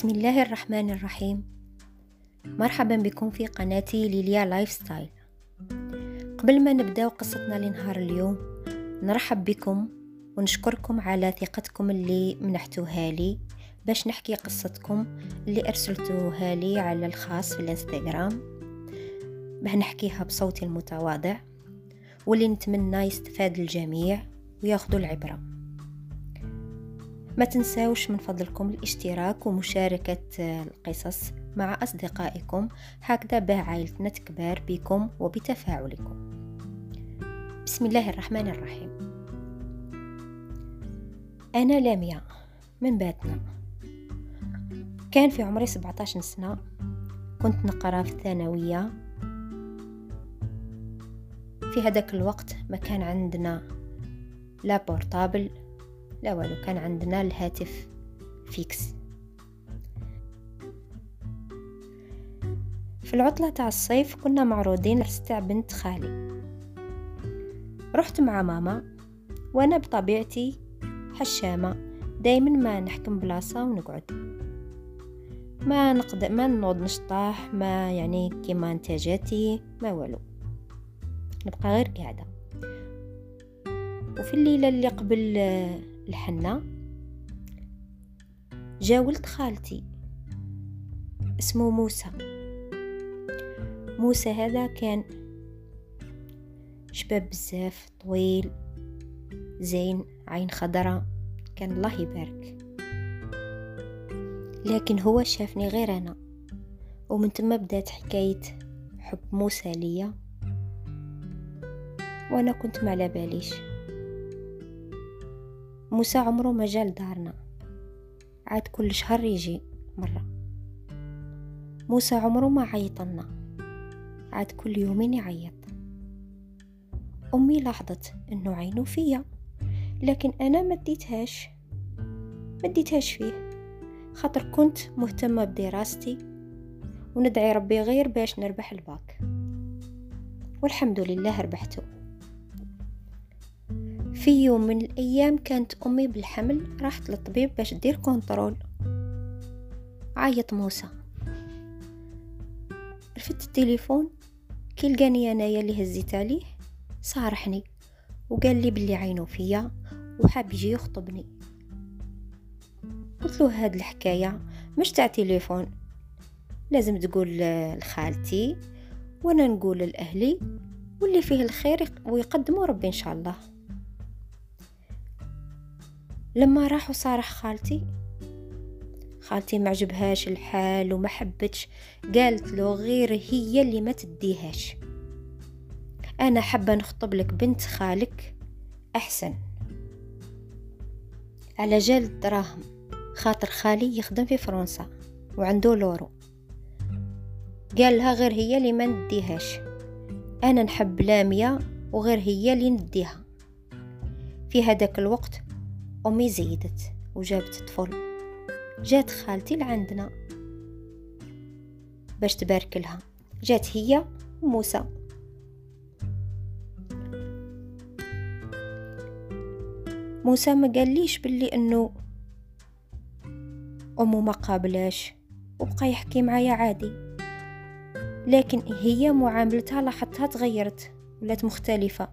بسم الله الرحمن الرحيم. مرحبا بكم في قناتي ليليا lifestyle قبل ما نبدأ قصتنا لنهار اليوم نرحب بكم ونشكركم على ثقتكم اللي منحتوها لي باش نحكي قصتكم اللي أرسلتوها لي على الخاص في الإنستغرام. باه نحكيها بصوتي المتواضع واللي نتمنى يستفاد الجميع وياخذوا العبرة. ما تنساوش من فضلكم الاشتراك ومشاركة القصص مع أصدقائكم. هكذا به عائلتنا تكبر بكم وبتفاعلكم. بسم الله الرحمن الرحيم. أنا لاميا من باتنا. كان في عمري 17 سنة. كنت نقرا في الثانوية. في هذاك الوقت ما كان عندنا لا portable لا والو كان عندنا الهاتف fixe. في العطلة تاع الصيف كنا معروضين لعرس بنت خالي. رحت مع ماما وأنا بطبيعتي حشامة دايما ما نحكم بلاصة ونقعد. ما نقد ما نوض نشطح ما يعني كيما انتاجاتي ما والو. نبقى غير قاعدة. وفي الليلة اللي قبل الحنة. جا ولد خالتي اسمه موسى. موسى هذا كان شباب بزاف طويل زين عين خضراء كان الله يبارك. لكن هو شافني غير أنا ومن ثم بدات حكاية حب موسى ليا. وأنا كنت ما على باليش. موسى عمره ما جا لدارنا عاد كل شهر يجي مرة. موسى عمره ما عيطلنا عاد كل يومين يعيط. أمي لاحظت أنه عينه فيا لكن أنا ما اديتهاش ما اديتهاش فيه. خاطر كنت مهتمة بدراستي وندعي ربي غير باش نربح الباك. والحمد لله ربحته. في يوم من الأيام كانت أمي بالحمل راحت للطبيب باش دير contrôle. عيط موسى. رفدت التليفون كي لقاني أنايا اللي هزيت عليه صارحني وقال لي بلي عينو فيا وحاب يجي يخطبني. قلت له هاد الحكاية مش تاع تليفون. لازم تقول لخالتي وأنا نقول لأهلي واللي فيه الخير ويقدموا ربي إن شاء الله. لما راح وصارح خالتي. خالتي ما عجبهاش الحال وما حبتش. قالت له غير هي اللي ما تديهاش. أنا حابة نخطب لك بنت خالك أحسن. على جال الدراهم خاطر خالي يخدم في فرنسا وعنده لورو. قال لها غير هي اللي ما نديهاش. أنا نحب لامية وغير هي اللي نديها. في هذاك الوقت أمي زيدت وجابت طفل جات خالتي لعندنا. باش تبارك لها. جات هي وموسى. موسى ما قاليش باللي إنه أمه ما قابلاش وبقى يحكي معايا عادي. لكن هي معاملتها لاحظتها تغيرت ولات مختلفة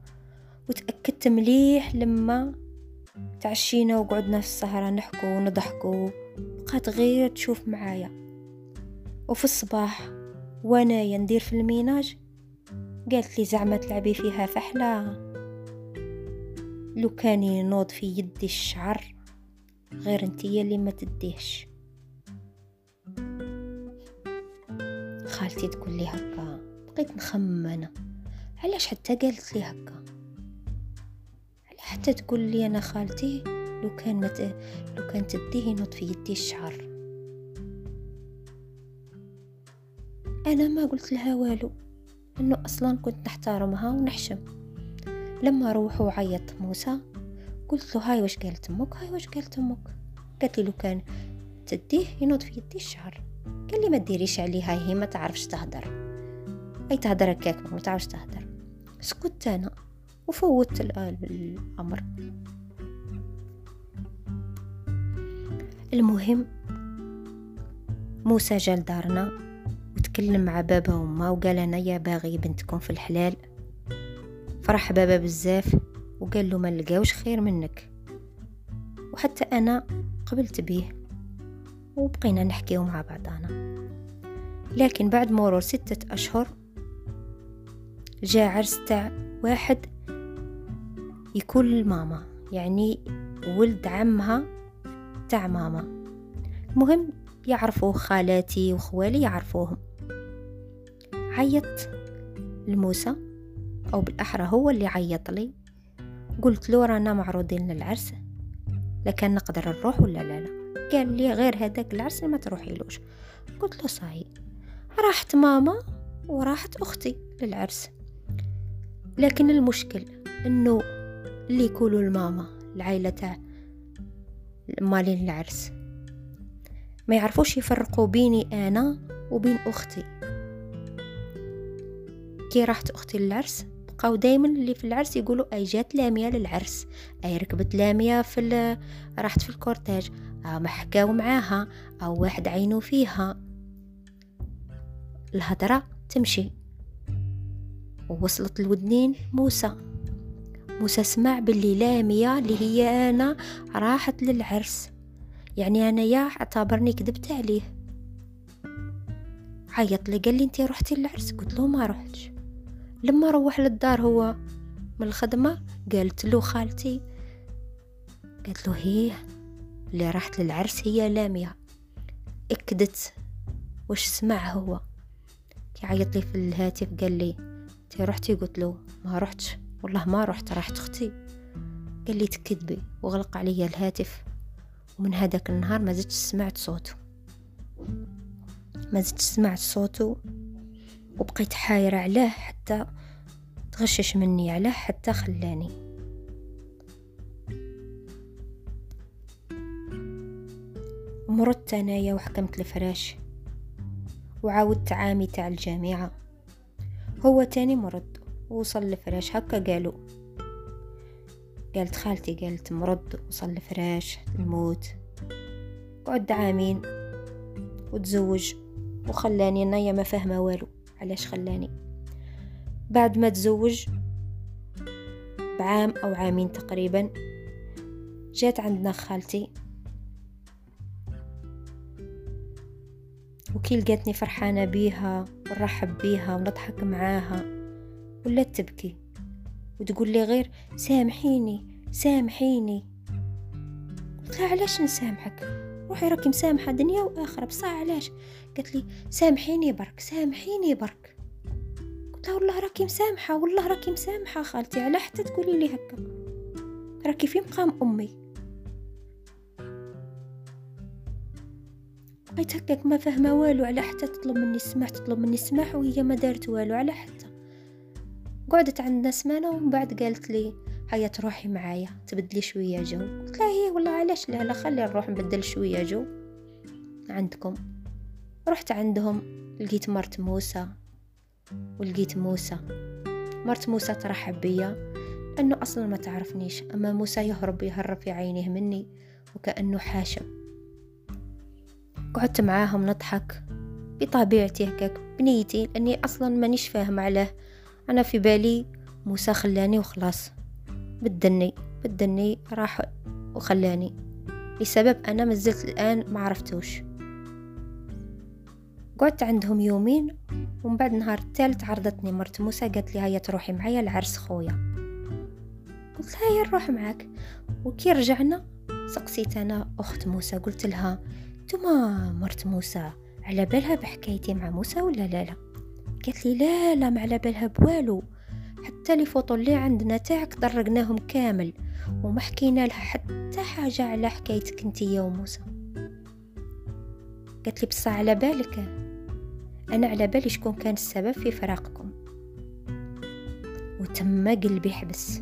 وتأكدت مليح لما تعشينا وقعدنا في السهرة نحكو ونضحكو. بقات غير تشوف معايا. وفي الصباح وأنا ندير في الميناج قالت لي زعما تلعبي فيها فحلة. لو كان ينوض في يدي الشعر غير انتي اللي ما تديهش. خالتي تقول لي هكا بقيت نخمم علاش حتى قالت لي هكا؟ حتى تقول لي أنا خالتي لو كان مت... لو كان تديه ينط في يدي الشعر. أنا ما قلت لها والو انه أصلا كنت نحترمها ونحشم. لما روحوا وعيط موسى قلت له هاي واش قالت أمك؟ هاي واش قالت أمك؟ قالت لي لو كان تديه ينوض في يدي الشعر. قال لي ما ديريش عليها هي ما تعرفش تهدر. أي تهدر هكاك ما تعرفش تهدر. سكت أنا. وفوت الأمر المهم موسى جا لدارنا وتكلم مع بابا وما وقال أنا يا باغي بنتكم في الحلال. فرح بابا بزاف وقال له ما لقاوش خير منك. وحتى أنا قبلت بيه وبقينا نحكيو مع بعضنا لكن بعد مرور ستة أشهر جاء عرس تاع واحد يكون الماما يعني ولد عمها تاع ماما. المهم يعرفوه خالاتي وخوالي يعرفوهم. عيط لموسى أو بالأحرى هو اللي عيط لي. قلت له رانا معروضين للعرس لكن نقدر نروح ولا لا؟ لا. قال لي غير هذاك العرس ما تروحيلوش قلت له صاي راحت ماما وراحت أختي للعرس. لكن المشكل إنه اللي يقولوا الماما العائلة تاع مالين العرس. ما يعرفوش يفرقوا بيني أنا وبين أختي. كي راحت أختي للعرس بقاو دايما اللي في العرس يقولوا أي جات لامية للعرس أي ركبت لامية في راحت في الكورتاج أو ما حكاو معاها أو واحد عينو فيها. الهضرة تمشي. ووصلت الودنين موسى. موسى سمع باللي لامية اللي هي أنا راحت للعرس. يعني أنا يا أعتبرني كذبت عليه. عيط لي قال لي أنتي رحتي للعرس. قلت له ما رحتش. لما روح للدار هو من الخدمة قالت له خالتي قالت له هي اللي راحت للعرس هي لامية اكدت وش سمع هو. كي عيط لي في الهاتف قال لي تي رحتي؟ قلت له ما رحتش. والله ما رحت راحت أختي قال لي تكذبي وغلق علي الهاتف. ومن هذاك النهار ما زدت سمعت صوته. ما زدت سمعت صوته وبقيت حايرة عليه حتى تغشش مني عليه حتى خلاني. مرضت أنايا وحكمت الفراش وعاودت عامي تاع الجامعة. هو تاني مرض. وصل لفراش هكا قالوا. قالت خالتي قالت مرض وصل لفراش الموت. قعد عامين وتزوج وخلاني انايا ما فاهمة والو. علاش خلاني؟ بعد ما تزوج بعام أو عامين تقريبا جات عندنا خالتي. وكي لقاتني فرحانة بيها ونرحب بيها ونضحك معاها. ولا تبكي وتقول لي غير سامحيني سامحيني. قلت لها علاش نسامحك؟ روحي راكي مسامحة دنيا وآخرة. بصح علاش؟ قالت لي سامحيني برك سامحيني برك. قلت لها والله راكي مسامحة والله راكي مسامحة خالتي على حتى تقولي لي هكا. راكي في مقام أمي. بقيت هكاك ما فاهمه والو على حتى تطلب مني السماح تطلب مني السماح وهي ما دارت والو على حتى. قعدت عندنا سمانة ومن بعد قالت لي هيا تروحي معايا تبدلي شوية جو. قلت لها هي والله علاش لا لا خلي نروح نبدل شوية جو. عندكم. رحت عندهم لقيت مرت موسى ولقيت موسى. مرت موسى ترحب بيا لأنه أصلا ما تعرفنيش. أما موسى يهرب يهرب في عينيه مني وكأنه حاشم قعدت معاهم نضحك. بطبيعتي هكاك بنيتي لأني أصلا مانيش فاهم عليه. أنا في بالي موسى خلاني وخلاص. بدني بدني راح وخلاني. لسبب أنا مازلت الآن ما عرفتوش. قعدت عندهم يومين ومن بعد نهار الثالث عرضتني مرت موسى قالت لي هيا تروحي معايا لعرس خويا. قلت لها هيا نروح معاك. وكي رجعنا سقسيت أنا أخت موسى قلت لها انتما مرت موسى على بالها بحكايتي مع موسى ولا لا لا؟ قالت لي لا لا ما على بالها بوالو. حتى لي فوطو اللي عندنا تاعك درقناهم كامل وما حكينا لها حتى حاجة على حكايتك انتيا وموسى قالت لي بصح على بالك. أنا على بالي شكون كان السبب في فراقكم. وتم قلبي حبس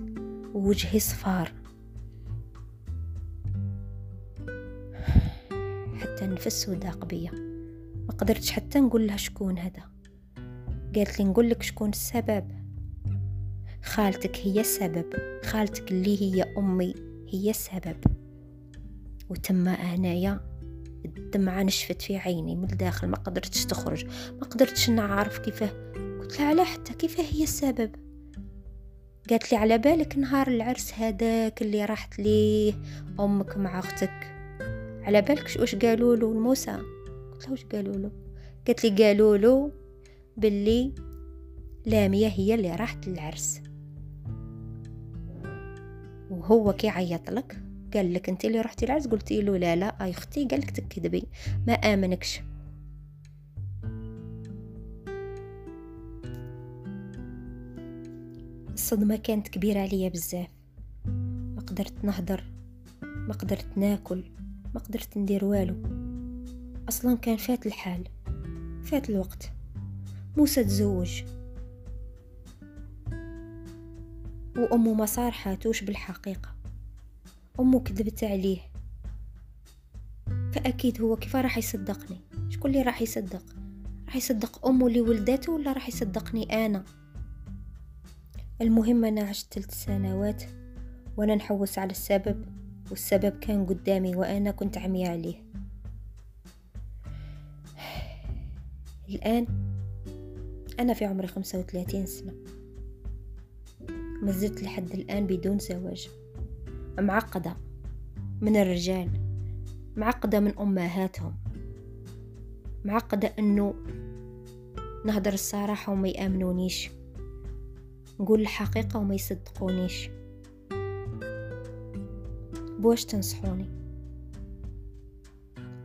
ووجهي صفار. حتى نفس وداق بيا. ما قدرتش حتى نقول لها شكون هذا. قالت لي نقول لك شكون السبب. خالتك هي السبب. خالتك اللي هي أمي هي السبب. وتما أنايا الدمعة نشفت في عيني من الداخل ما قدرتش تخرج ما قدرتش نعرف كيفاه. قلت لها على حتى كيفاه هي السبب. قالت لي على بالك نهار العرس هذاك اللي راحت ليه أمك مع أختك. على بالك واش قالوا له لموسى؟ قلت لها واش قالوا له قالت لي قالوا له باللي لامية هي اللي راحت للعرس. وهو كي عيط لك قال لك انت اللي رحتي العرس قلتي له لا لا أي أختي قال لك تكذبي ما آمنكش. الصدمة كانت كبيرة عليا بزاف. ما قدرت نهضر ما قدرت ناكل ما قدرت ندير والو. أصلا كان فات الحال فات الوقت. موسى تزوج. وأمه ما صارحاتوش بالحقيقة. أمه كذبت عليه. فأكيد هو كيف راح يصدقني؟ شكون اللي راح يصدق؟ راح يصدق أمه اللي ولدته ولا راح يصدقني أنا؟ المهم أنا عشت ثلاث سنوات وأنا نحوس على السبب والسبب كان قدامي وأنا كنت عمية عليه. الآن أنا في عمري خمسة وثلاثين سنة. ما زلت لحد الآن بدون زواج. معقدة من الرجال. معقدة من أمهاتهم. معقدة أنه نهدر الصراحة وما يأمنونيش. نقول الحقيقة وما يصدقونيش. بواش تنصحوني؟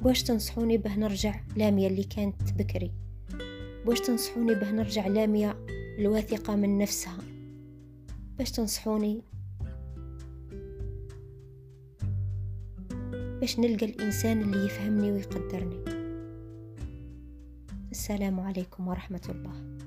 بواش تنصحوني به نرجع لامية اللي كانت بكري؟ بواش تنصحوني به نرجع لامية الواثقة من نفسها؟ باش تنصحوني؟ باش نلقى الإنسان اللي يفهمني ويقدرني. السلام عليكم ورحمة الله.